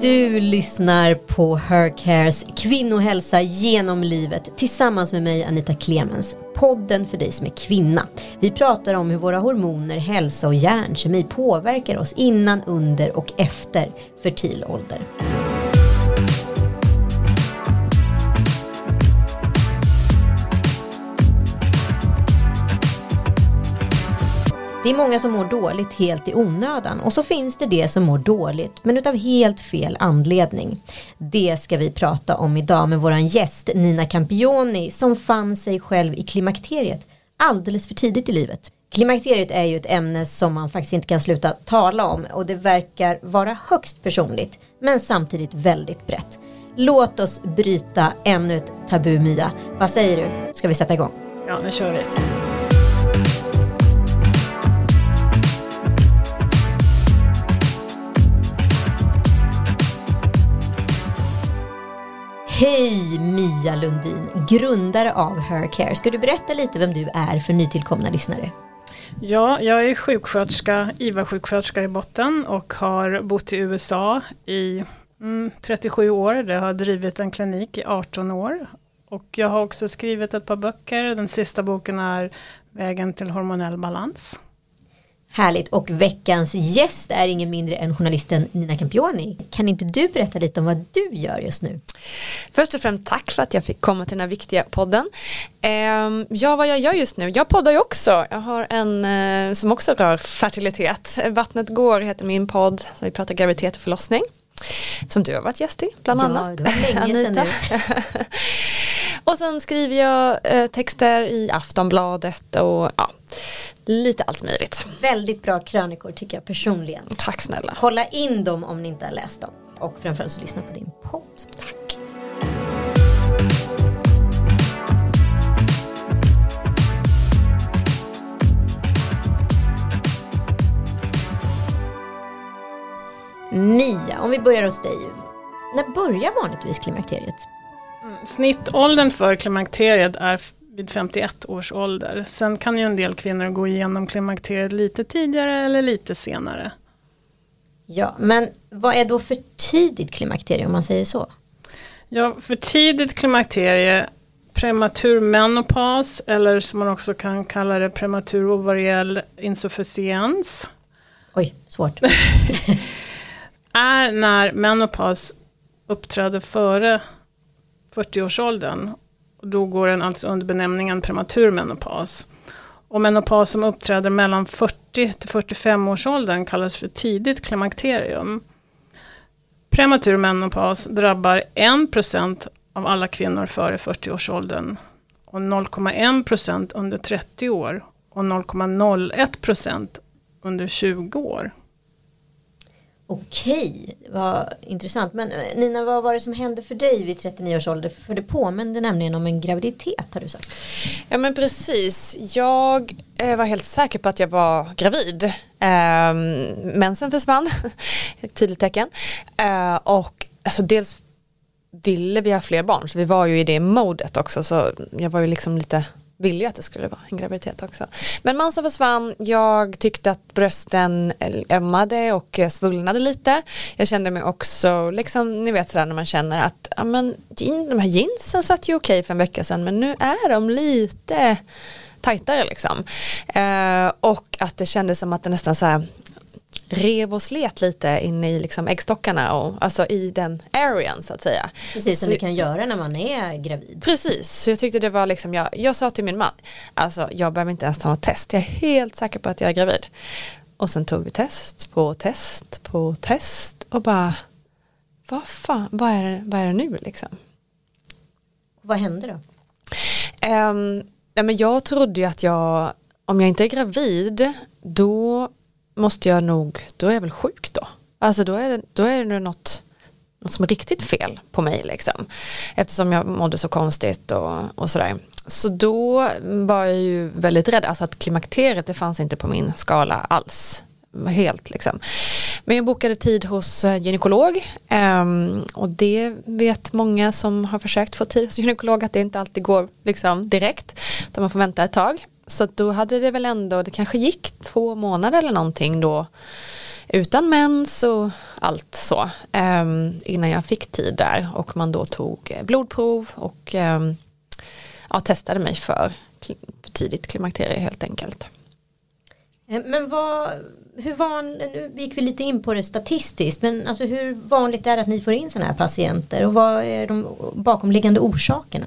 Du lyssnar på Hercares kvinnohälsa genom livet tillsammans med mig Anita Clemens. Podden för dig som är kvinna. Vi pratar om hur våra hormoner, hälsa och hjärnkemi påverkar oss innan, under och efter fertil ålder. Det är många som mår dåligt helt i onödan och så finns det det som mår dåligt men utav helt fel anledning. Det ska vi prata om idag med våran gäst Nina Campioni som fann sig själv i klimakteriet alldeles för tidigt i livet. Klimakteriet är ju ett ämne som man faktiskt inte kan sluta tala om och det verkar vara högst personligt men samtidigt väldigt brett. Låt oss bryta ännu ett tabu Mia. Vad säger du? Ska vi sätta igång? Ja, nu kör vi. Hej Mia Lundin, grundare av Hercare. Ska du berätta lite vem du är för nytillkomna lyssnare? Ja, jag är sjuksköterska, IVA-sjuksköterska i botten och har bott i USA i mm, 37 år. Jag har drivit en klinik i 18 år. Och jag har också skrivit ett par böcker. Den sista boken är Vägen till hormonell balans. Härligt och veckans gäst är ingen mindre än journalisten Nina Campioni. Kan inte du berätta lite om vad du gör just nu? Först och främst tack för att jag fick komma till den här viktiga podden. Ehm, ja, vad jag gör just nu? Jag poddar ju också. Jag har en eh, som också rör fertilitet. Vattnet går heter min podd. Så vi pratar graviditet och förlossning. Som du har varit gäst i, bland ja, annat. Det var länge sedan nu. och sen skriver jag eh, texter i Aftonbladet och ja, lite allt möjligt. Väldigt bra krönikor tycker jag personligen. Tack snälla. Kolla in dem om ni inte har läst dem. Och framförallt så lyssna på din podd. Tack. Mia, om vi börjar hos dig. När börjar vanligtvis klimakteriet? Snittåldern för klimakteriet är vid 51 års ålder. Sen kan ju en del kvinnor gå igenom klimakteriet lite tidigare eller lite senare. Ja, men vad är då för tidigt klimakterie om man säger så? Ja, för tidigt klimakterie, prematur menopaus eller som man också kan kalla det prematur ovariell insufficiens. Oj, svårt. är när menopaus uppträder före 40-årsåldern. Då går den alltså under benämningen prematur menopaus. Och menopaus som uppträder mellan 40 till 45 årsåldern kallas för tidigt klimakterium. Prematur menopaus drabbar 1% av alla kvinnor före 40-årsåldern och 0,1% under 30 år och 0,01% under 20 år. Okej, vad intressant. Men eh, Nina, vad var det som hände för dig vid 39 års ålder? För det påminde nämligen om en graviditet har du sagt. Ja men precis, jag eh, var helt säker på att jag var gravid. Eh, mensen försvann, ett tydligt tecken. Eh, och alltså dels ville vi ha fler barn så vi var ju i det modet också så jag var ju liksom lite ville ju att det skulle vara en graviditet också. Men mensen försvann, jag tyckte att brösten ömmade och eh, svullnade lite. Jag kände mig också, liksom, ni vet sådär när man känner att ja, men, de här jeansen satt ju okej för en vecka sedan men nu är de lite tajtare liksom. Eh, och att det kändes som att det nästan så här rev och slet lite inne i liksom äggstockarna och alltså i den arean så att säga. Precis som så, det kan göra när man är gravid. Precis, så jag tyckte det var liksom, jag, jag sa till min man, alltså jag behöver inte ens ta något test, jag är helt säker på att jag är gravid. Och sen tog vi test på test på test och bara, vad fan, vad är det, vad är det nu liksom? Vad hände då? Um, nej men jag trodde ju att jag, om jag inte är gravid, då måste jag nog, då är jag väl sjuk då. Alltså då är det, då är det något, något som är riktigt fel på mig liksom. Eftersom jag mådde så konstigt och, och sådär. Så då var jag ju väldigt rädd, alltså att klimakteriet det fanns inte på min skala alls. Helt liksom. Men jag bokade tid hos eh, gynekolog ehm, och det vet många som har försökt få tid hos gynekolog att det inte alltid går liksom direkt. Utan man får vänta ett tag. Så då hade det väl ändå, det kanske gick två månader eller någonting då utan mens och allt så um, innan jag fick tid där och man då tog eh, blodprov och um, ja, testade mig för tidigt klimakterie helt enkelt. Eh, men vad, hur van, nu gick vi lite in på det statistiskt, men alltså hur vanligt är det att ni får in sådana här patienter och vad är de bakomliggande orsakerna?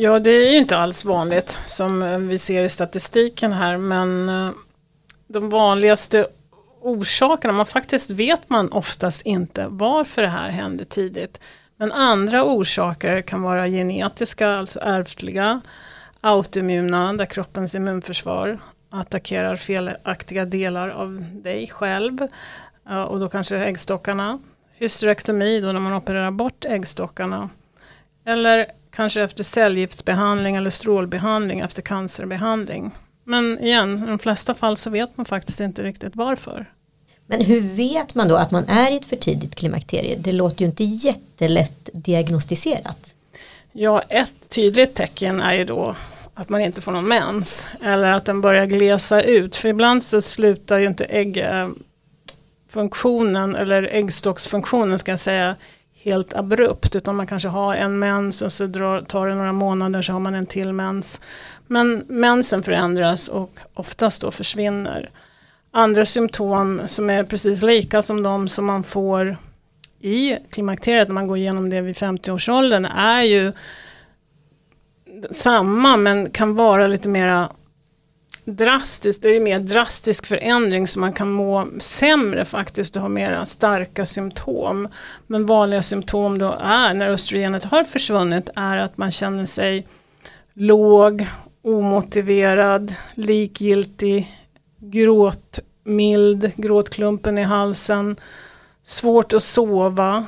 Ja, det är ju inte alls vanligt som eh, vi ser i statistiken här, men eh, de vanligaste orsakerna, man faktiskt vet man oftast inte varför det här hände tidigt. Men andra orsaker kan vara genetiska, alltså ärftliga, autoimmuna, där kroppens immunförsvar attackerar felaktiga delar av dig själv. Eh, och då kanske äggstockarna. Hysterektomi, då när man opererar bort äggstockarna. Eller kanske efter cellgiftsbehandling eller strålbehandling efter cancerbehandling. Men igen, i de flesta fall så vet man faktiskt inte riktigt varför. Men hur vet man då att man är i ett för tidigt klimakterie? Det låter ju inte jättelätt diagnostiserat. Ja, ett tydligt tecken är ju då att man inte får någon mens. Eller att den börjar glesa ut. För ibland så slutar ju inte äggfunktionen eller äggstocksfunktionen ska jag säga helt abrupt. Utan man kanske har en mens och så drar, tar det några månader så har man en till mens. Men mensen förändras och oftast då försvinner. Andra symptom som är precis lika som de som man får i klimakteriet när man går igenom det vid 50-årsåldern är ju samma men kan vara lite mera drastiskt. Det är ju mer drastisk förändring så man kan må sämre faktiskt och ha mera starka symptom. Men vanliga symptom då är när östrogenet har försvunnit är att man känner sig låg, omotiverad, likgiltig, gråtmild, gråtklumpen i halsen, svårt att sova,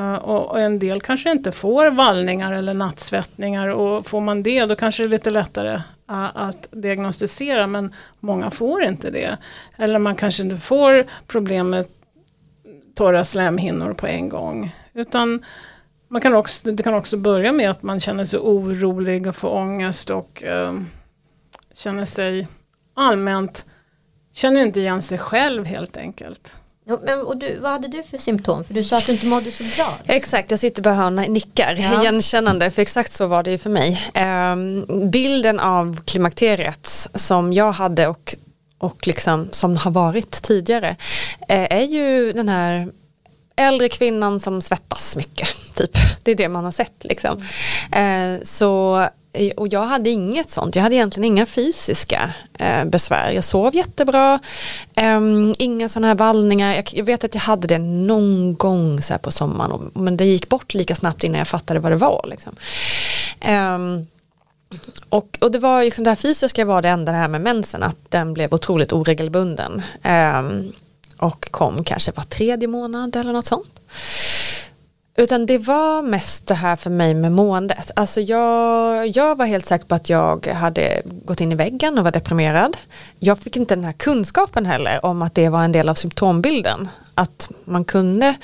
Uh, och, en del kanske inte får vallningar eller nattsvettningar och får man det då kanske det är lite lättare att diagnostisera men många får inte det. Eller man kanske inte får problem med torra slemhinnor på en gång. Utan man kan också, det kan också börja med att man känner sig orolig och får ångest och eh, känner sig allmänt, känner inte igen sig själv helt enkelt. Men, och du, vad hade du för symptom? För du sa att du inte mådde så bra. Exakt, jag sitter bara och nickar ja. igenkännande för exakt så var det ju för mig. Eh, bilden av klimakteriet som jag hade och, och liksom, som har varit tidigare eh, är ju den här äldre kvinnan som svettas mycket. Typ. Det är det man har sett. Liksom. Mm. Eh, så Eh, och jag hade inget sånt, jag hade egentligen inga fysiska eh, besvär. Jag sov jättebra, eh, inga sådana här vallningar. Jag, jag, vet att jag hade det någon gång så på sommaren, och, men det gick bort lika snabbt innan jag fattade vad det var. Liksom. Eh, och, och det var liksom det här fysiska var det enda det här med mensen, att den blev otroligt oregelbunden. Ehm, och kom kanske var tredje månad eller något sånt. Utan det var mest det här för mig med måendet. Alltså jag, jag var helt säker på att jag hade gått in i väggen och var deprimerad. Jag fick inte den här kunskapen heller om att det var en del av symptombilden. Att man kunde,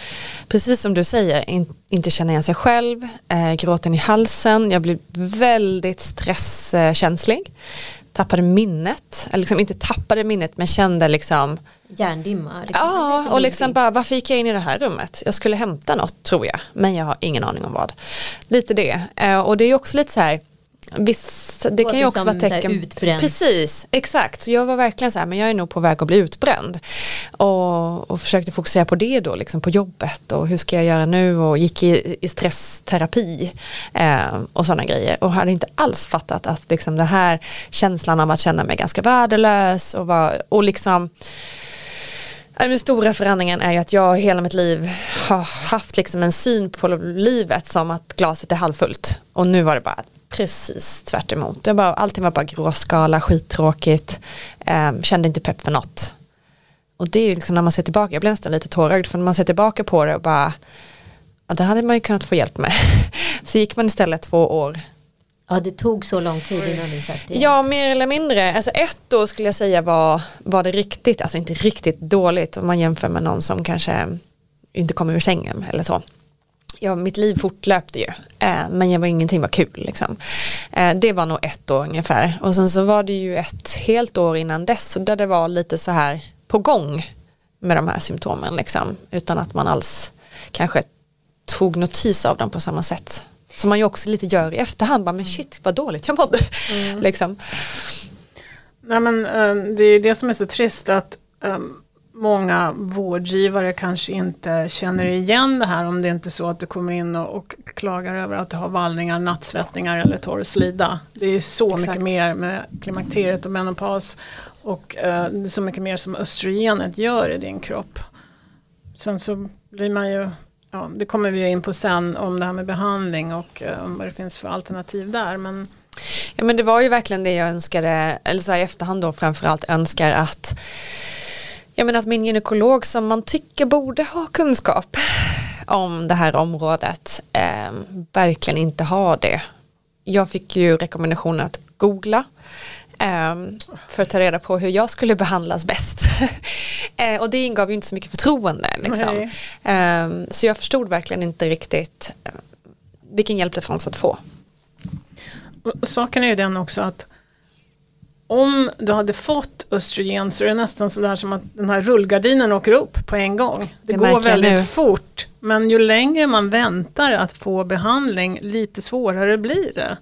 precis som du säger, in, inte känna igen sig själv, eh, gråten i halsen, jag blev väldigt stresskänslig tappade minnet, eller liksom inte tappade minnet men kände liksom Hjärndimma? Liksom. Ja, och liksom bara varför gick jag in i det här rummet? Jag skulle hämta något tror jag, men jag har ingen aning om vad. Lite det, eh, och det är också lite så här Visst, det kan ju också vara tecken. Utbränd. Precis, exakt. Så jag var verkligen så här, men jag är nog på väg att bli utbränd. Och, och försökte fokusera på det då, liksom på jobbet och hur ska jag göra nu och gick i, i stressterapi eh, och sådana grejer. Och hade inte alls fattat att liksom det här känslan av att känna mig ganska värdelös och, var, och liksom den stora förändringen är ju att jag hela mitt liv har haft liksom en syn på livet som att glaset är halvfullt. Och nu var det bara precis tvärt emot. Det bara, allting var bara gråskala, skittråkigt, eh, kände inte pepp för något. Och det är ju liksom när man ser tillbaka, jag blir nästan lite tårögd för när man ser tillbaka på det och bara, ja, det hade man ju kunnat få hjälp med. Så gick man istället två år Ja det tog så lång tid innan du satt det. Ja mer eller mindre. Alltså ett år skulle jag säga var, var det riktigt, alltså inte riktigt dåligt om man jämför med någon som kanske inte kommer ur sängen eller så. Ja, mitt liv fortlöpte ju, eh, men jag var ingenting var kul. Liksom. Eh, det var nog ett år ungefär. Och sen så var det ju ett helt år innan dess, där det var lite så här på gång med de här symptomen liksom, utan att man alls kanske tog notis av dem på samma sätt. Som man ju också lite gör i efterhand, bara, men shit vad dåligt jag mådde. Mm. liksom. Nej, men, eh, det är det som är så trist att um, många vårdgivare kanske inte känner igen det här om det inte är så att du kommer in och, och klagar över att du har vallningar, nattsvettningar eller torr slida. Det är så Exakt. mycket mer med klimakteriet och menopaus och uh, så mycket mer som östrogenet gör i din kropp. Sen så blir man ju, ja, det kommer vi in på sen om det här med behandling och uh, vad det finns för alternativ där. Men Ja men det var ju verkligen det jag önskade, eller så här i efterhand då framförallt önskar att jag menar att min gynekolog som man tycker borde ha kunskap om det här området eh, verkligen inte har det. Jag fick ju rekommendationen att googla eh, för att ta reda på hur jag skulle behandlas bäst. eh, och det ingav ju inte så mycket förtroende. Liksom. Ehm, så jag förstod verkligen inte riktigt eh, vilken hjälp det fanns att få. Och saken är ju den också att om du hade fått östrogen så är det nästan sådär som att den här rullgardinen åker upp på en gång. Det, det går väldigt nu. fort. Men ju längre man väntar att få behandling lite svårare blir det.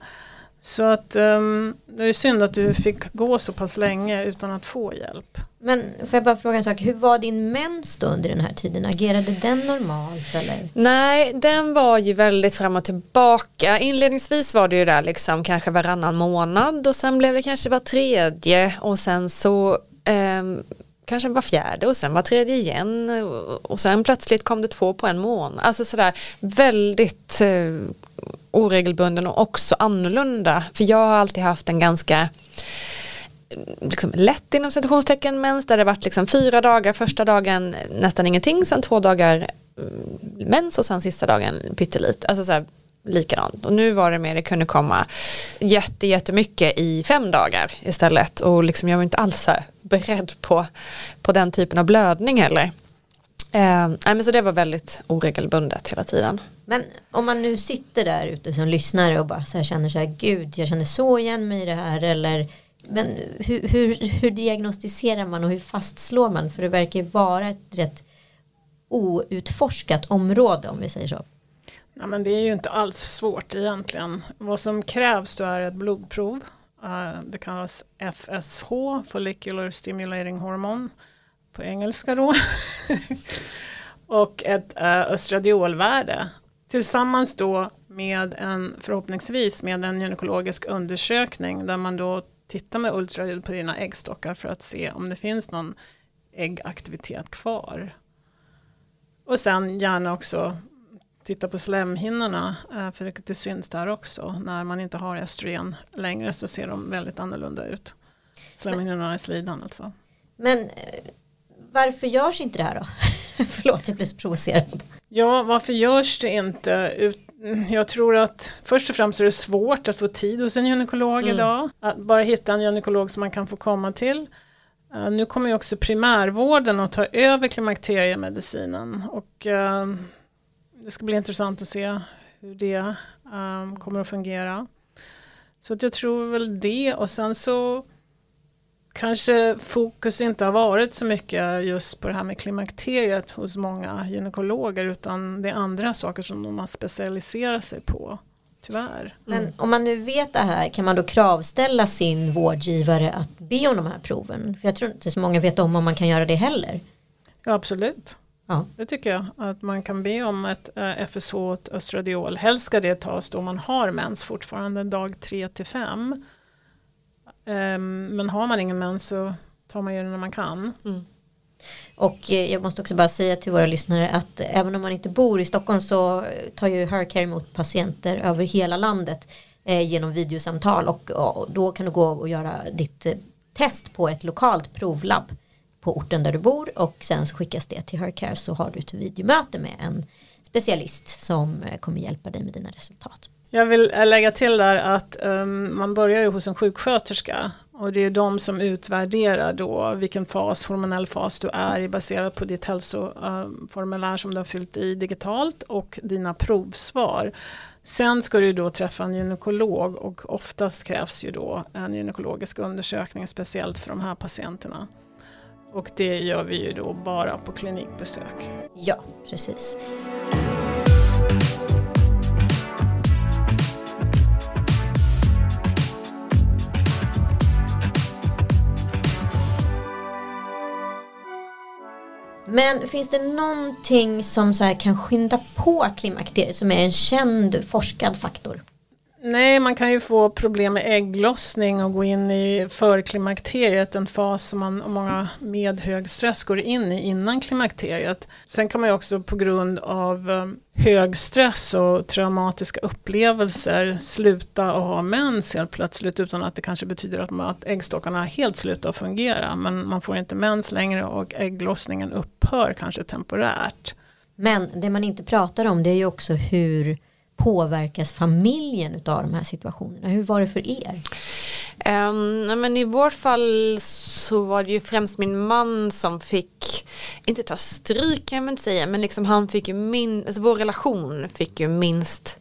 Så att um, det är synd att du fick gå så pass länge utan att få hjälp. Men får jag bara fråga en sak, hur var din mens då under den här tiden? Agerade den normalt eller? Nej, den var ju väldigt fram och tillbaka. Inledningsvis var det ju där liksom kanske varannan månad och sen blev det kanske var tredje och sen så eh, kanske var fjärde och sen var tredje igen och sen plötsligt kom det två på en månad. Alltså sådär väldigt eh, oregelbunden och också annorlunda. För jag har alltid haft en ganska liksom lätt inom citationstecken mens där det varit liksom fyra dagar, första dagen nästan ingenting, sen två dagar mm, mens och sen sista dagen pyttelite. Alltså så här, likadant. Och nu var det mer, det kunde komma jätte, jättemycket i fem dagar istället. Och liksom jag var inte alls beredd på, på den typen av blödning heller. Eh, men så det var väldigt oregelbundet hela tiden. Men om man nu sitter där ute som lyssnare och bara så här känner så här, gud jag känner så igen mig i det här eller men hur, hur, hur diagnostiserar man och hur fastslår man? För det verkar ju vara ett rätt outforskat område om vi säger så. Ja, men det är ju inte alls svårt egentligen. Vad som krävs då är ett blodprov. Eh, det kallas FSH, Follicular Stimulating Hormone på engelska då. och ett eh, östradiolvärde. Tillsammans då med en, förhoppningsvis med en gynekologisk undersökning där man då tittar med ultraljud på dina äggstockar för att se om det finns någon äggaktivitet kvar. Och sen gärna också titta på slemhinnorna, eh, för det syns där också. När man inte har östrogen längre så ser de väldigt annorlunda ut. Slemhinnorna i slidan alltså. Men eh, varför görs inte det här då? Förlåt, jag blir så provocerad. Ja, varför görs det inte? Jag tror att först och främst är det svårt att få tid hos en gynekolog mm. idag. Att bara hitta en gynekolog som man kan få komma till. Uh, nu kommer ju också primärvården att ta över klimakteriemedicinen och det ska bli intressant att se hur det um, kommer att fungera. Så att jag tror väl det och sen så kanske fokus inte har varit så mycket just på det här med klimakteriet hos många gynekologer utan det är andra saker som de har specialiserat sig på. Tyvärr. Men mm. om man nu vet det här kan man då kravställa sin vårdgivare att be om de här proven? För jag tror inte så många vet om om man kan göra det heller. Ja absolut. Ja. Det tycker jag att man kan be om ett eh, FSH ett östradiol. Helst ska det tas då man har mens fortfarande dag 3 till 5. Um, men har man ingen mens så tar man ju det när man kan. Mm. Och eh, jag måste också bara säga till våra lyssnare att även om man inte bor i Stockholm så tar ju Hercare emot patienter över hela landet eh, genom videosamtal och, och, då kan du gå och göra ditt eh, test på ett lokalt provlabb på orten där du bor och sen så skickas det till Hercare så har du ett videomöte med en specialist som eh, kommer hjälpa dig med dina resultat. Jag vill eh, lägga till där att um, man börjar ju hos en sjuksköterska och det är de som utvärderar då vilken fas, hormonell fas du är i baserat på ditt hälsoformulär ehm, som du har fyllt i digitalt och dina provsvar. Sen ska du då träffa en gynekolog och oftast krävs ju då en gynekologisk undersökning speciellt för de här patienterna. Och det gör vi ju då bara på klinikbesök. Ja, precis. Men finns det någonting som så kan skynda på klimakteriet som är en känd forskad faktor? Nej, man kan ju få problem med ägglossning och gå in i förklimakteriet, en fas som man, många med hög stress går in i innan klimakteriet. Sen kan man ju också på grund av eh, hög stress och traumatiska upplevelser sluta att ha mens helt plötsligt utan att det kanske betyder att, man, att äggstockarna helt slutar att fungera. Men man får inte mens längre och ägglossningen upphör kanske temporärt. Men det man inte pratar om det är ju också hur påverkas familjen av de här situationerna? Hur var det för er? Um, men I vårt fall så var det ju främst min man som fick, inte ta stryk kan man inte säga, men liksom han fick ju min, alltså vår relation fick ju minst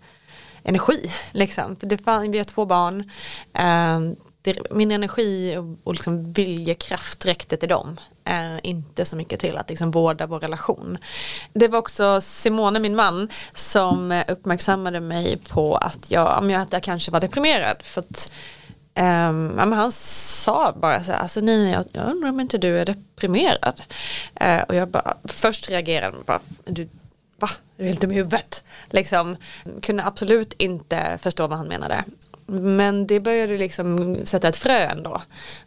energi. Liksom. Det fann, vi har två barn. Um, det, min energi och, och liksom viljekraft räckte till dem. Eh, inte så mycket till att liksom vårda vår relation. Det var också Simone, min man, som eh, uppmärksammade mig på att jag, att jag kanske var deprimerad. För att, Um, ja, han sa bara så här, alltså Nina jag, jag undrar om inte du är deprimerad. Uh, och jag bara, först reagerade bara, du, va, är du helt dum i huvudet? Liksom, kunde absolut inte förstå vad han menade. Men det började liksom sätta ett frö ändå.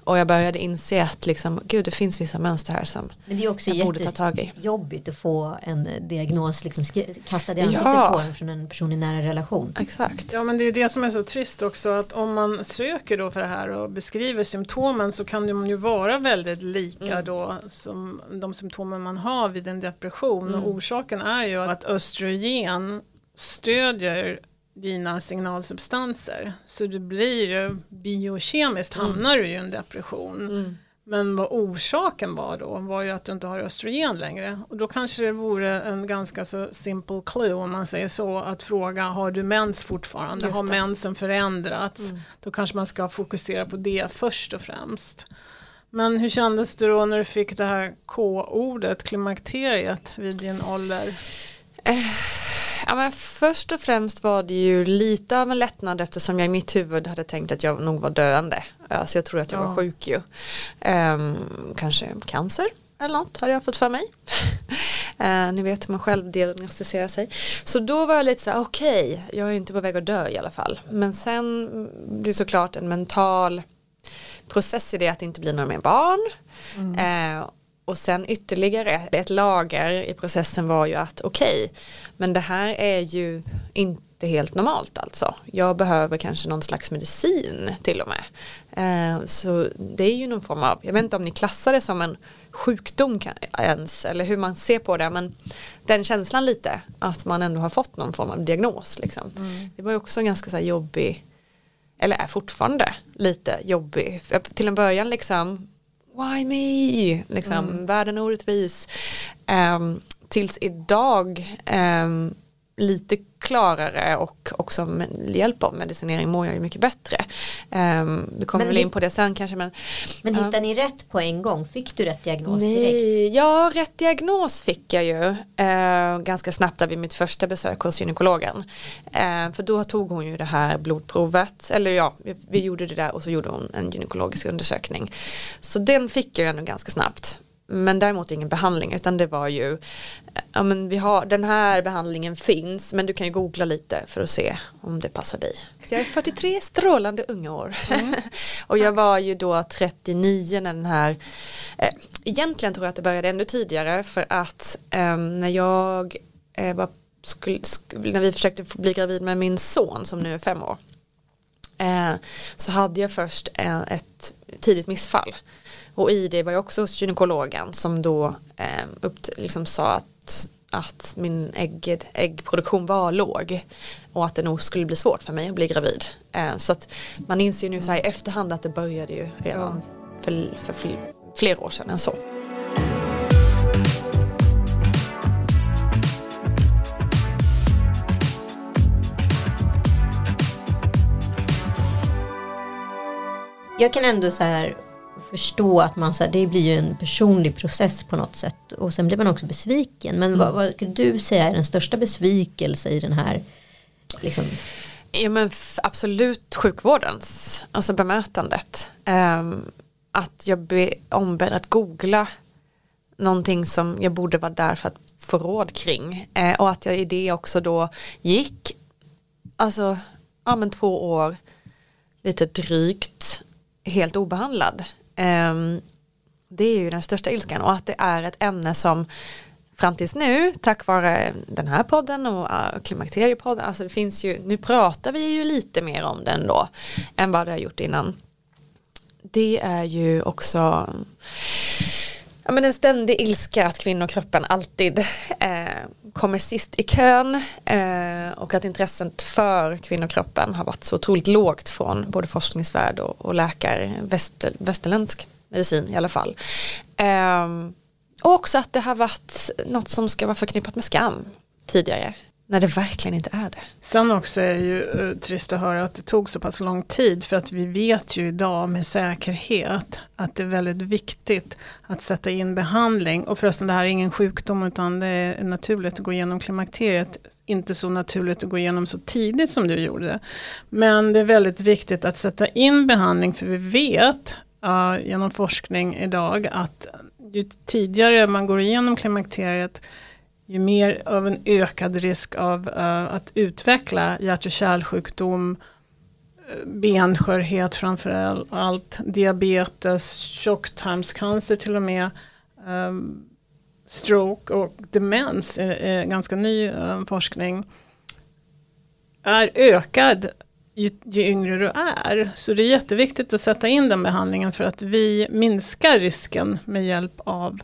Och jag började inse att liksom, gud det finns vissa mönster här som Men det är också jag borde ta tag i. jobbigt att få en diagnos liksom kastad i ansiktet ja. på en från en person i nära relation. Exakt. Ja men det är det som är så trist också att om man söker då för det här och beskriver symptomen så kan de ju vara väldigt lika mm. då som de symptomen man har vid en depression. Mm. Och orsaken är ju att östrogen stödjer dina signalsubstanser. Så du blir biokemiskt mm. hamnar du i en depression. Mm. Men vad orsaken var då var ju att du inte har östrogen längre. Och då kanske det vore en ganska så simple clue om man säger så att fråga har du mens fortfarande? Har mensen förändrats? Mm. Då kanske man ska fokusera på det först och främst. Men hur kändes det då när du fick det här K-ordet, klimakteriet, vid din ålder? Eh, Ja, men först och främst var det ju lite av en lättnad eftersom jag i mitt huvud hade tänkt att jag nog var döende. Alltså jag tror att jag ja. var sjuk ju. Um, kanske cancer eller något hade jag fått för mig. uh, ni vet hur man själv diagnostiserar sig. Så då var jag lite så här, okej, okay, jag är inte på väg att dö i alla fall. Men sen blir såklart en mental process i det att det inte blir några mer barn. Mm. Uh, och sen ytterligare ett lager i processen var ju att okej, okay, men det här är ju inte helt normalt alltså. Jag behöver kanske någon slags medicin till och med. Eh, så det är ju någon form av, jag vet inte om ni klassar det som en sjukdom ens eller hur man ser på det men den känslan lite att man ändå har fått någon form av diagnos liksom. Mm. Det var ju också en ganska så här jobbig eller är fortfarande lite jobbig. Till en början liksom why me? Liksom, mm. Världen är orättvis. Um, tills idag um, lite klarare och också med hjälp av medicinering mår jag ju mycket bättre. Um, vi kommer väl in på det sen kanske men Men hittade uh, ni rätt på en gång? Fick du rätt diagnos nej, direkt? Ja, rätt diagnos fick jag ju uh, ganska snabbt vid mitt första besök hos gynekologen. Uh, för då tog hon ju det här blodprovet, eller ja, vi, vi gjorde det där och så gjorde hon en gynekologisk undersökning. Så den fick jag ändå ganska snabbt men däremot ingen behandling utan det var ju ja men vi har den här behandlingen finns men du kan ju googla lite för att se om det passar dig. Jag är 43 strålande unga år mm. och jag var ju då 39 när den här eh, egentligen tror jag att det började ännu tidigare för att eh, när jag eh, var skulle, skulle, när vi försökte bli gravid med min son som nu är fem år eh, så hade jag först ett tidigt missfall och i det var jag också hos gynekologen som då eh, upp, liksom sa att, att min ägg, äggproduktion var låg och att det nog skulle bli svårt för mig att bli gravid. Eh, så att man inser ju nu så här i efterhand att det började ju redan för, för fler, flera år sedan än så. Jag kan ändå så här förstå att man, så här, det blir ju en personlig process på något sätt. Och sen blir man också besviken. Men vad, vad skulle du säga är den största besvikelse i den här liksom, Ja men absolut sjukvårdens, alltså bemötandet. Ehm, att jag blir ombedd att googla någonting som jag borde vara där för att få råd kring. Eh, och att jag i det också då gick, alltså, ja men två år, lite drygt, helt obehandlad. Ehm, det är ju den största ilskan och att det är ett ämne som fram tills nu tack vare den här podden och klimakteriepodden, alltså det finns ju, nu pratar vi ju lite mer om den då än vad det har gjort innan. Det är ju också ja, men en ständig ilska att kvinnokroppen alltid eh, kommer sist i kön eh, och att intresset för kvinnokroppen har varit så otroligt lågt från både forskningsvärld och, och läkare, väster, västerländsk medicin i alla fall. Eh, och också att det har varit något som ska vara förknippat med skam tidigare. När det verkligen inte är det. Sen också är det ju eh, trist att höra att det tog så pass lång tid för att vi vet ju idag med säkerhet att det är väldigt viktigt att sätta in behandling och förresten det här är ingen sjukdom utan det är naturligt att gå igenom klimakteriet. Inte så naturligt att gå igenom så tidigt som du gjorde. Men det är väldigt viktigt att sätta in behandling för vi vet uh, genom forskning idag att ju tidigare man går igenom klimakteriet ju mer av en ökad risk av uh, att utveckla hjärt och kärlsjukdom, eh, benskörhet framför allt, diabetes, tjocktarmscancer till och med, um, stroke och demens är, är ganska ny um, forskning, är ökad ju, ju yngre du är. Så det är jätteviktigt att sätta in den behandlingen för att vi minskar risken med hjälp av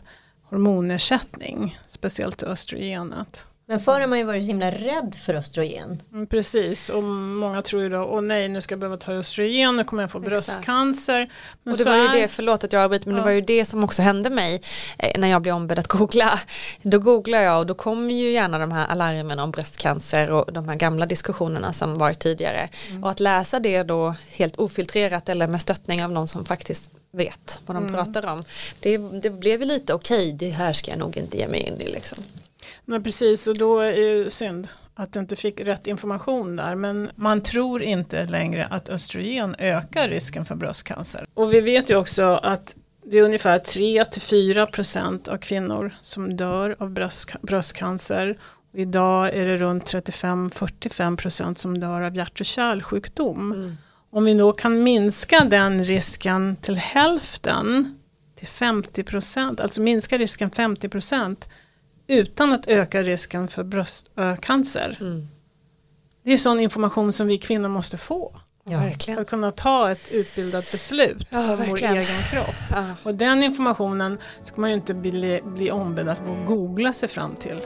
hormonersättning, speciellt östrogenet. Men förr har man ju varit så himla rädd för östrogen. Mm, precis, och många tror ju då, åh nej nu ska jag behöva ta östrogen, nu kommer jag få Exakt. bröstcancer. Men och det var ju det, förlåt att jag avbryter, men Ja. det var ju det som också hände mig eh, när jag blev ombedd att googla. Då googlade jag och då kom ju gärna de här alarmen om bröstcancer och de här gamla diskussionerna som varit tidigare. Mm. Och att läsa det då helt ofiltrerat eller med stöttning av någon som faktiskt vet vad de Mm. pratar om. Det, det blev ju lite okej, det här ska jag nog inte ge mig in i liksom. Men precis, och då är det ju synd att du inte fick rätt information där. Men man tror inte längre att östrogen ökar risken för bröstcancer. Och vi vet ju också att det är ungefär 3-4% av kvinnor som dör av bröst, bröstcancer. Och idag är det runt 35-45% som dör av hjärt och kärlsjukdom. Om vi då kan minska den risken till hälften, till 50%, alltså minska risken 50% utan att öka risken för bröstcancer. Mm. Det är sån information som vi kvinnor måste få. Ja. Verkligen. Att kunna ta ett utbildat beslut Ja, om vår egen kropp. Ja. Och den informationen ska man ju inte bli, bli ombedd att gå och googla sig fram till.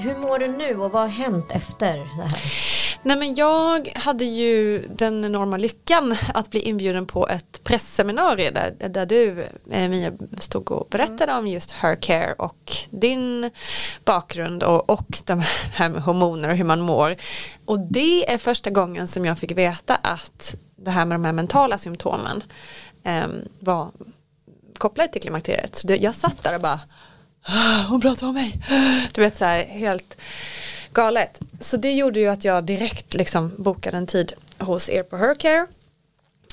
Hur mår du nu och vad har hänt efter det här? Nej men jag hade ju den enorma lyckan att bli inbjuden på ett pressseminarium där, där du eh, Mia stod och berättade om just her care och din bakgrund och, och de här med hormoner och hur man mår. Och det är första gången som jag fick veta att det här med de här mentala symptomen eh, var kopplade till klimakteriet. Så det, jag satt där och bara hon pratar om mig. Du vet så här helt galet. Så det gjorde ju att jag direkt liksom bokade en tid hos er på Hercare.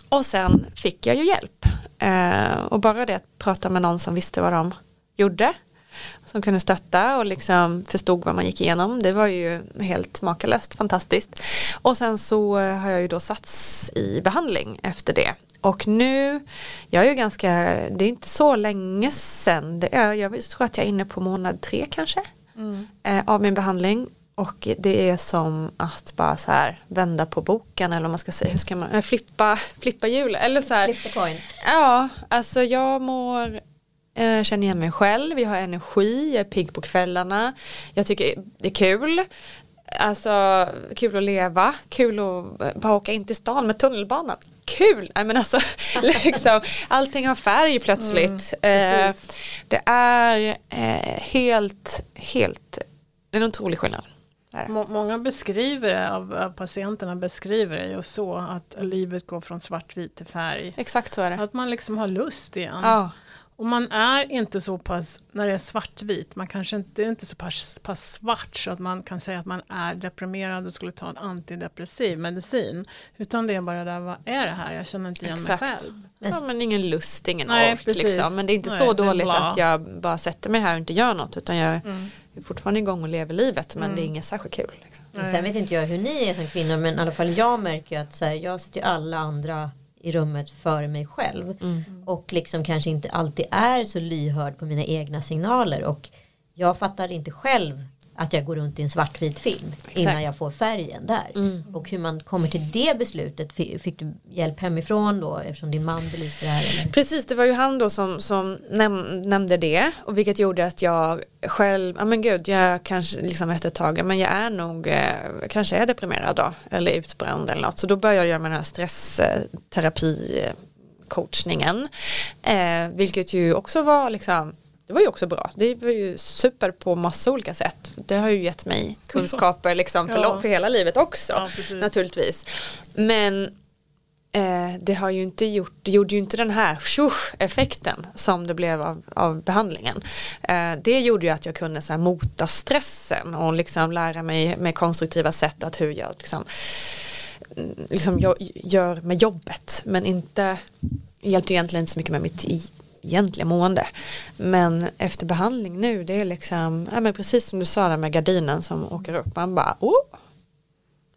Och sen fick jag ju hjälp. Eh, och bara det att prata med någon som visste vad de gjorde. Som kunde stötta och liksom förstod vad man gick igenom. Det var ju helt makalöst fantastiskt. Och sen så har jag ju då satts i behandling efter det. Och nu, jag är ju ganska, det är inte så länge sedan, det är, jag tror att jag är inne på månad tre kanske eh, av min behandling. Och det är som att bara så här vända på boken eller vad man ska säga, hur ska man, eh, flippa, flippa hjul eller så här. Flip the coin. Ja, alltså jag mår, eh, känner igen mig själv, jag har energi, jag är pigg på kvällarna, jag tycker det är kul. Alltså kul att leva, kul att bara åka in till stan med tunnelbanan. kul. Nej, men alltså, liksom, allting har färg plötsligt. Mm, eh, det är eh, helt, helt, det är en otrolig skillnad. Må många beskriver det, av, av, patienterna beskriver det ju så att livet går från svartvit till färg. Exakt så är det. Att man liksom har lust igen. Ja. Och man är inte så pass, när det är svartvit, man kanske inte, är inte så pass, pass svart så att man kan säga att man är deprimerad och skulle ta en antidepressiv medicin. Utan det är bara där, vad är det här? Jag känner inte igen Exakt. mig själv. Ja, men ingen lust, ingen Nej, ork. precis. Liksom. Men det är inte Nej, så dåligt att jag bara sätter mig här och inte gör något. Utan jag Mm. är fortfarande igång och lever livet. Men Mm. det är inget särskilt kul. Liksom. Sen vet inte jag hur ni är som kvinnor men i alla fall jag märker ju att så här, jag sätter ju alla andra i rummet före mig själv. Och liksom kanske inte alltid är så lyhörd på mina egna signaler. Och jag fattar inte själv att jag går runt i en svartvit film innan jag får färgen där. Och hur man kommer till det beslutet. Fick, fick du hjälp hemifrån då eftersom din man belyste det här? Eller? Precis, det var ju han då som, som näm nämnde det. Och vilket gjorde att jag själv, ja men gud, jag kanske liksom efter ett tag, men jag är nog, eh, kanske är deprimerad då. Eller utbränd eller något. Så då började jag göra med den här stressterapi coachningen. Eh, vilket ju också var liksom det var ju också bra. Det var ju super på massa olika sätt. Det har ju gett mig kunskaper liksom för, Ja. för hela livet också. Ja, naturligtvis. Men eh, det har ju inte gjort, det gjorde ju inte den här effekten som det blev av, av behandlingen. Eh, det gjorde ju att jag kunde så här, mota stressen och liksom lära mig med konstruktiva sätt att hur jag liksom, liksom jag gör med jobbet men inte hjälpte egentligen inte så mycket med mitt egentliga mående. Men efter behandling nu det är liksom, ja, men precis som du sa där med gardinen som åker upp, man bara, oh,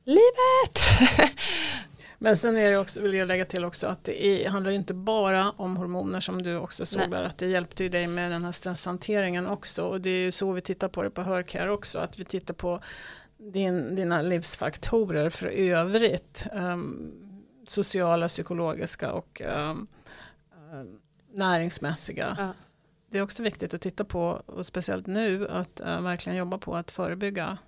livet! Men sen är det också, vill jag lägga till också att det är, handlar inte bara om hormoner som du också såg där, att det hjälpte ju dig med den här stresshanteringen också och det är ju så vi tittar på det på Hörcare också, att vi tittar på din, dina livsfaktorer för övrigt, um, sociala, psykologiska och um, um, näringsmässiga. Ja. Det är också viktigt att titta på, och speciellt nu, att uh, verkligen jobba på att förebygga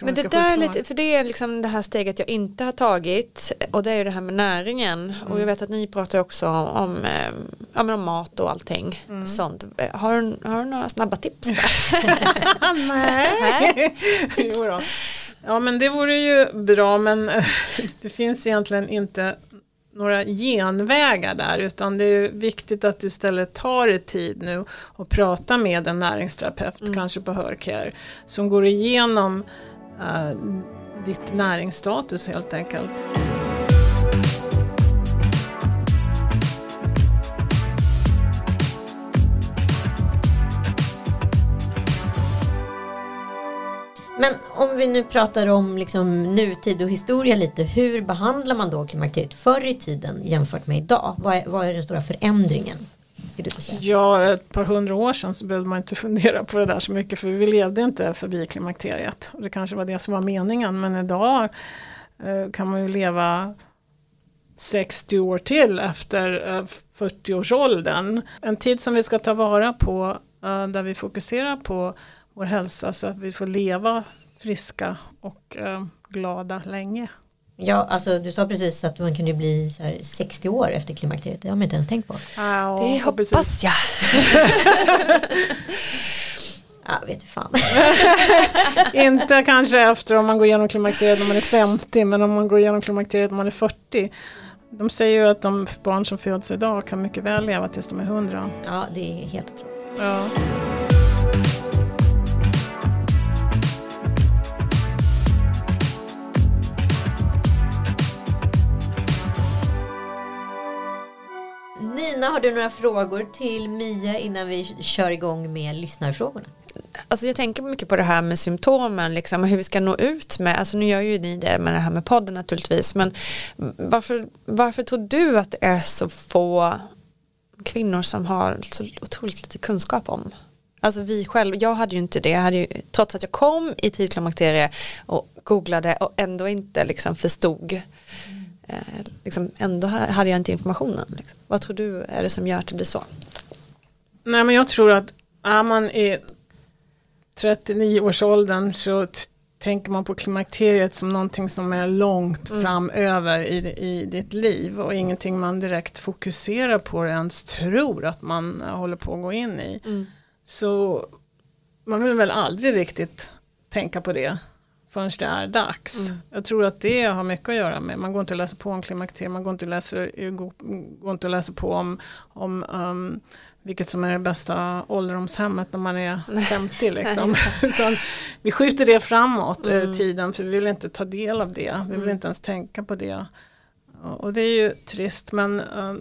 Men det där är lite, för det är liksom det här steget jag inte har tagit och det är ju det här med näringen och Mm. jag vet att ni pratar också om, eh, ja, om mat och allting Mm. sånt. Eh, Har, du- har du några snabba tips där? Nej. jo då. Ja men det vore ju bra men det finns egentligen inte några genvägar där utan det är viktigt att du istället tar dig tid nu och pratar med en näringsterapeut, Mm. kanske på Hörcare, som går igenom eh, ditt näringsstatus helt enkelt. Men om vi nu pratar om liksom nutid och historia lite. Hur behandlar man då klimakteriet förr i tiden jämfört med idag? Vad är, vad är den stora förändringen? Du? Ja, ett par hundra år sedan så behövde man inte fundera på det där så mycket för vi levde inte förbi klimakteriet. Och det kanske var det som var meningen men idag eh, kan man ju leva 60 år till efter eh, 40-årsåldern. En tid som vi ska ta vara på eh, där vi fokuserar på vår hälsa så att vi får leva friska och eh, glada länge. Ja, alltså du sa precis att man kunde bli så här 60 år efter klimakteriet. Det har man inte ens tänkt på. Ja, Det precis. hoppas jag. Ja, vet du fan. Inte kanske efter om man går igenom klimakteriet när man är 50 men om man går igenom klimakteriet när man är 40. De säger ju att de barn som föds idag kan mycket väl leva tills de är 100. Ja, det är helt otroligt. Ja. Nina, har du några frågor till Mia innan vi kör igång med lyssnarfrågorna? Alltså jag tänker mycket på det här med symptomen liksom, och hur vi ska nå ut med, alltså nu gör ju ni det med det här med podden naturligtvis, men varför, varför tror du att det är så få kvinnor som har så otroligt lite kunskap om? Alltså vi själva, jag hade ju inte det, jag hade ju, trots att jag kom i tidklimakterie och googlade och ändå inte liksom förstod, eh, liksom, ändå ha- hade jag inte informationen. Liksom. Vad tror du är det som gör att det blir så? Nej men jag tror att är man i 39-årsåldern så tänker man på klimakteriet som någonting som är långt Mm. framöver i, i ditt liv och ingenting man direkt fokuserar på eller ens tror att man eh, håller på att gå in i. Mm. Så man vill väl aldrig riktigt tänka på det förrän det är dags. Mm. Jag tror att det har mycket att göra med, man går inte att läsa på om klimakteriet, man går inte att läsa, går, går inte att läsa på om, om um, vilket som är det bästa ålderdomshemmet när man är 50 liksom. Utan vi skjuter det framåt eh, Mm. tiden för vi vill inte ta del av det, vi vill Mm. inte ens tänka på det. Och och det är ju trist men uh,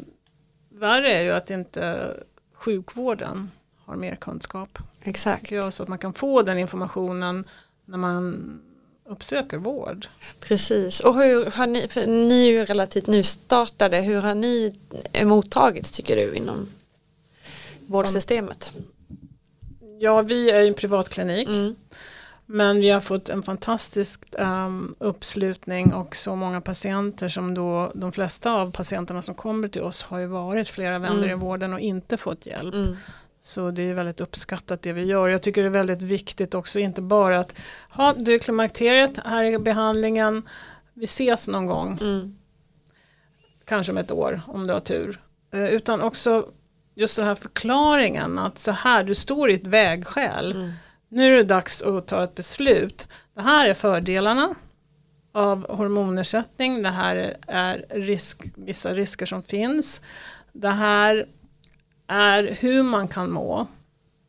värre är ju att inte sjukvården har mer kunskap. Exakt. jag, så att man kan få den informationen när man uppsöker vård. Precis. Och hur har ni, för ni är ju relativt nystartade, hur har ni mottagits tycker du inom vårdsystemet? Ja, vi är ju en privatklinik Mm. men vi har fått en fantastisk ehm, uppslutning och så många patienter som då de flesta av patienterna som kommer till oss har ju varit flera vänner Mm. i vården och inte fått hjälp. Mm. Så det är väldigt uppskattat det vi gör. Jag tycker det är väldigt viktigt också, inte bara att ha, du är klimakteriet, här är behandlingen, vi ses någon gång. Mm. kanske om ett år om du har tur. Eh, Utan också just den här förklaringen att så här, du står i ett vägskäl. Mm. Nu är det dags att ta ett beslut. Det här är fördelarna av hormonersättning. Det här är risk, vissa risker som finns. Det här är hur man kan må.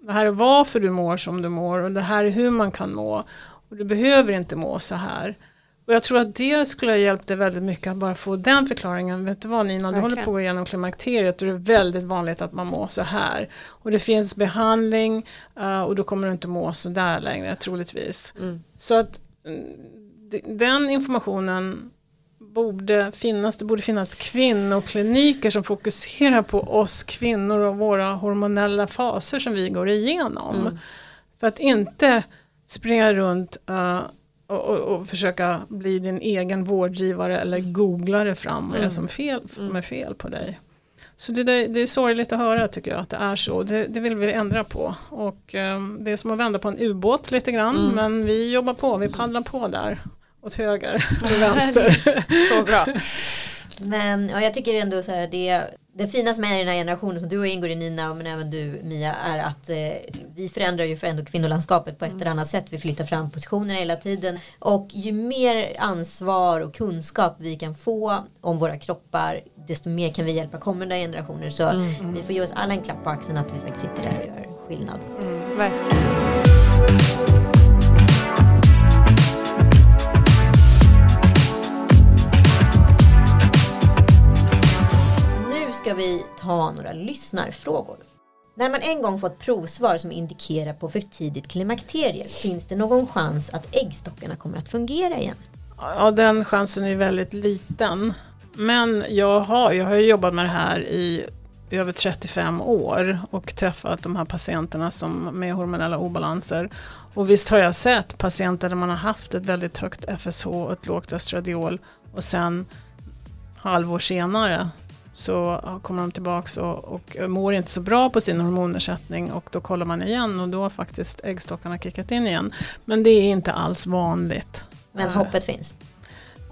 Det här är varför du mår som du mår och det här är hur man kan må. Och du behöver inte må så här. Och jag tror att det skulle ha hjälpt dig väldigt mycket att bara få den förklaringen. Vet du vad Nina, du håller på att gå igenom klimakteriet och det är väldigt vanligt att man mår så här. Och det finns behandling eh, och då kommer du inte må så där längre troligtvis. Mm. Så att mm, den informationen borde finnas, det borde finnas kvinnokliniker som fokuserar på oss kvinnor och våra hormonella faser som vi går igenom. Mm. För att inte springa runt eh, och, och, och försöka bli din egen vårdgivare eller googla det fram vad Mm. som, fel, som Mm. är fel på dig. Så det, det, det är sorgligt att höra tycker jag att det är så. Det, det vill vi ändra på. Och eh, det är som att vända på en ubåt lite grann. Mm. Men vi jobbar på, vi paddlar på där. Åt höger och vänster. Så bra. Men ja, jag tycker ändå så här, det, det finaste med den här generationen som du ingår i Nina, men även du Mia, är att eh, vi förändrar ju för ändå kvinnolandskapet på ett eller annat sätt. Vi flyttar fram positionerna hela tiden. Och ju mer ansvar och kunskap vi kan få om våra kroppar, desto mer kan vi hjälpa kommande generationer. Så Mm. vi får ge oss alla en klapp på axeln att vi faktiskt sitter där och gör skillnad. Verkligen. Ska vi ta några lyssnarfrågor. När man en gång fått provsvar som indikerar på för tidigt klimakterie, finns det någon chans att äggstockarna kommer att fungera igen? Ja, den chansen är väldigt liten. Men jag har, jag har jobbat med det här i över 35 år och träffat de här patienterna som med hormonella obalanser. Och visst har jag sett patienter där man har haft ett väldigt högt FSH och ett lågt östradiol och sen halvår senare så kommer de tillbaks och, och mår inte så bra på sin hormonersättning och då kollar man igen och då har faktiskt äggstockarna kickat in igen. Men det är inte alls vanligt. Men hoppet finns.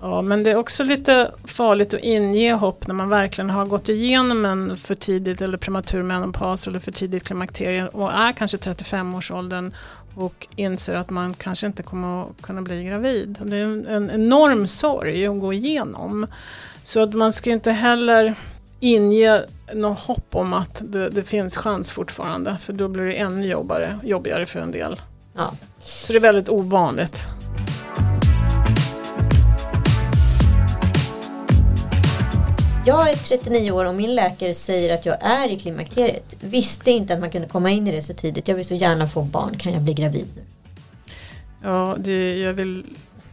Ja, men det är också lite farligt att inge hopp när man verkligen har gått igenom en för tidigt eller prematur menopaus eller för tidigt klimakterie och är kanske 35-årsåldern och inser att man kanske inte kommer att kunna bli gravid. Det är en enorm sorg att gå igenom. Så att man ska inte heller inge något hopp om att det, det finns chans fortfarande för då blir det ännu jobbigare, jobbigare för en del. Ja. Så det är väldigt ovanligt. Jag är 39 år och min läkare säger att jag är i klimakteriet. Visste inte att man kunde komma in i det så tidigt. Jag vill så gärna få barn. Kan jag bli gravid nu? Ja, det, jag vill,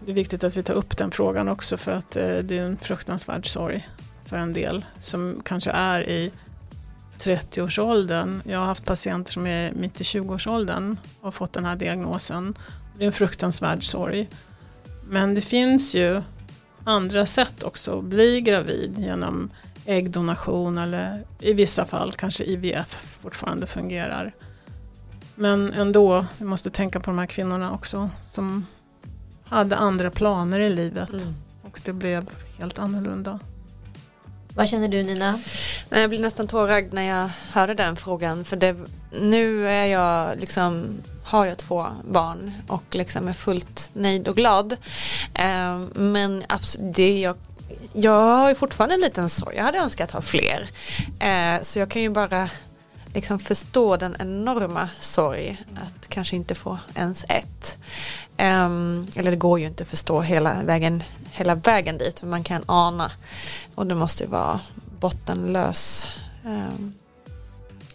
det är viktigt att vi tar upp den frågan också för att eh, det är en fruktansvärd sorg för en del som kanske är i 30-årsåldern. Jag har haft patienter som är mitt i 20-årsåldern och har fått den här diagnosen. Det är en fruktansvärd sorg. Men det finns ju andra sätt också att bli gravid genom äggdonation eller i vissa fall kanske IVF fortfarande fungerar. Men ändå, vi måste tänka på de här kvinnorna också som hade andra planer i livet. Och det blev helt annorlunda. Vad känner du Nina? Jag blir nästan tårögd när jag hörde den frågan. För det, nu är jag liksom, har jag två barn och liksom är fullt nöjd och glad. Eh, men absolut, det jag, jag har ju fortfarande en liten sorg. Jag hade önskat ha fler. Eh, så jag kan ju bara liksom förstå den enorma sorg att kanske inte få ens ett. Um, eller det går ju inte att förstå hela vägen, hela vägen dit men man kan ana. Och det måste ju vara bottenlös um,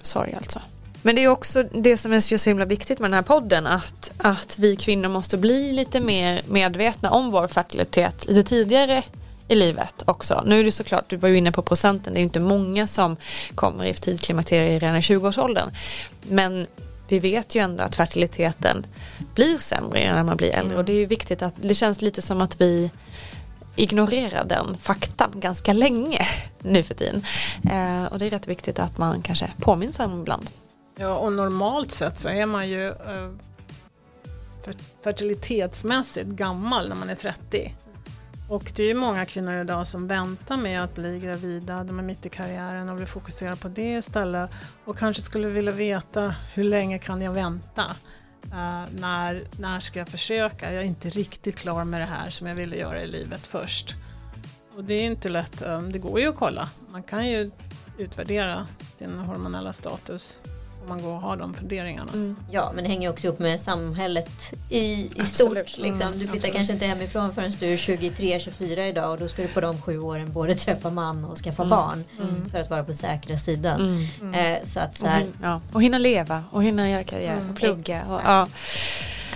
sorg alltså. Men det är också det som är så himla viktigt med den här podden att, att vi kvinnor måste bli lite mer medvetna om vår fertilitet lite tidigare i livet också. Nu är det såklart, du var ju inne på procenten, det är ju inte många som kommer i tidklimakterie redan i 20-årsåldern. Men vi vet ju ändå att fertiliteten blir sämre när man blir äldre och det är viktigt att det känns lite som att vi ignorerar den faktan ganska länge nu för tiden. Eh, och det är rätt viktigt att man kanske påminns om ibland. Ja, och normalt sett så är man ju eh, fertilitetsmässigt gammal när man är 30. Och det är ju många kvinnor idag som väntar med att bli gravida, de är mitt i karriären och vill fokusera på det istället. Och kanske skulle vilja veta hur länge kan jag vänta? Uh, när, när ska jag försöka? Jag är inte riktigt klar med det här som jag ville göra i livet först. Och det är inte lätt, um, det går ju att kolla. Man kan ju utvärdera sin hormonella status om man går och har de funderingarna. Mm. Ja, men det hänger också upp med samhället i, i stort. Liksom. Mm, du flyttar absolut. kanske inte hemifrån förrän du är 23-24 idag och då ska du på de sju åren både träffa man och skaffa mm. barn mm. för att vara på säkra sidan. Mm. Mm. Eh, så att så här, och, hin ja. och hinna leva och hinna göra karriär och plugga. Och, ja.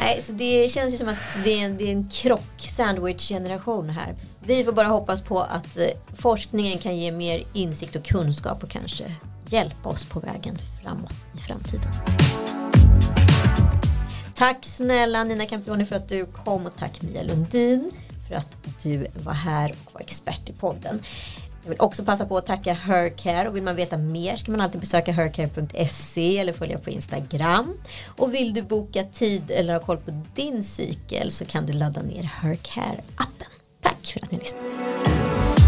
Nej, så det känns ju som att det är en, det är en krock, sandwich-generation här. Vi får bara hoppas på att eh, forskningen kan ge mer insikt och kunskap och kanske hjälpa oss på vägen framåt i framtiden. Tack snälla Nina Campioni för att du kom och tack Mia Lundin för att du var här och var expert i podden. Jag vill också passa på att tacka Hercare och vill man veta mer ska man alltid besöka hercare.se eller följa på Instagram. Och vill du boka tid eller ha koll på din cykel så kan du ladda ner Hercare-appen. Tack för att ni har lyssnat.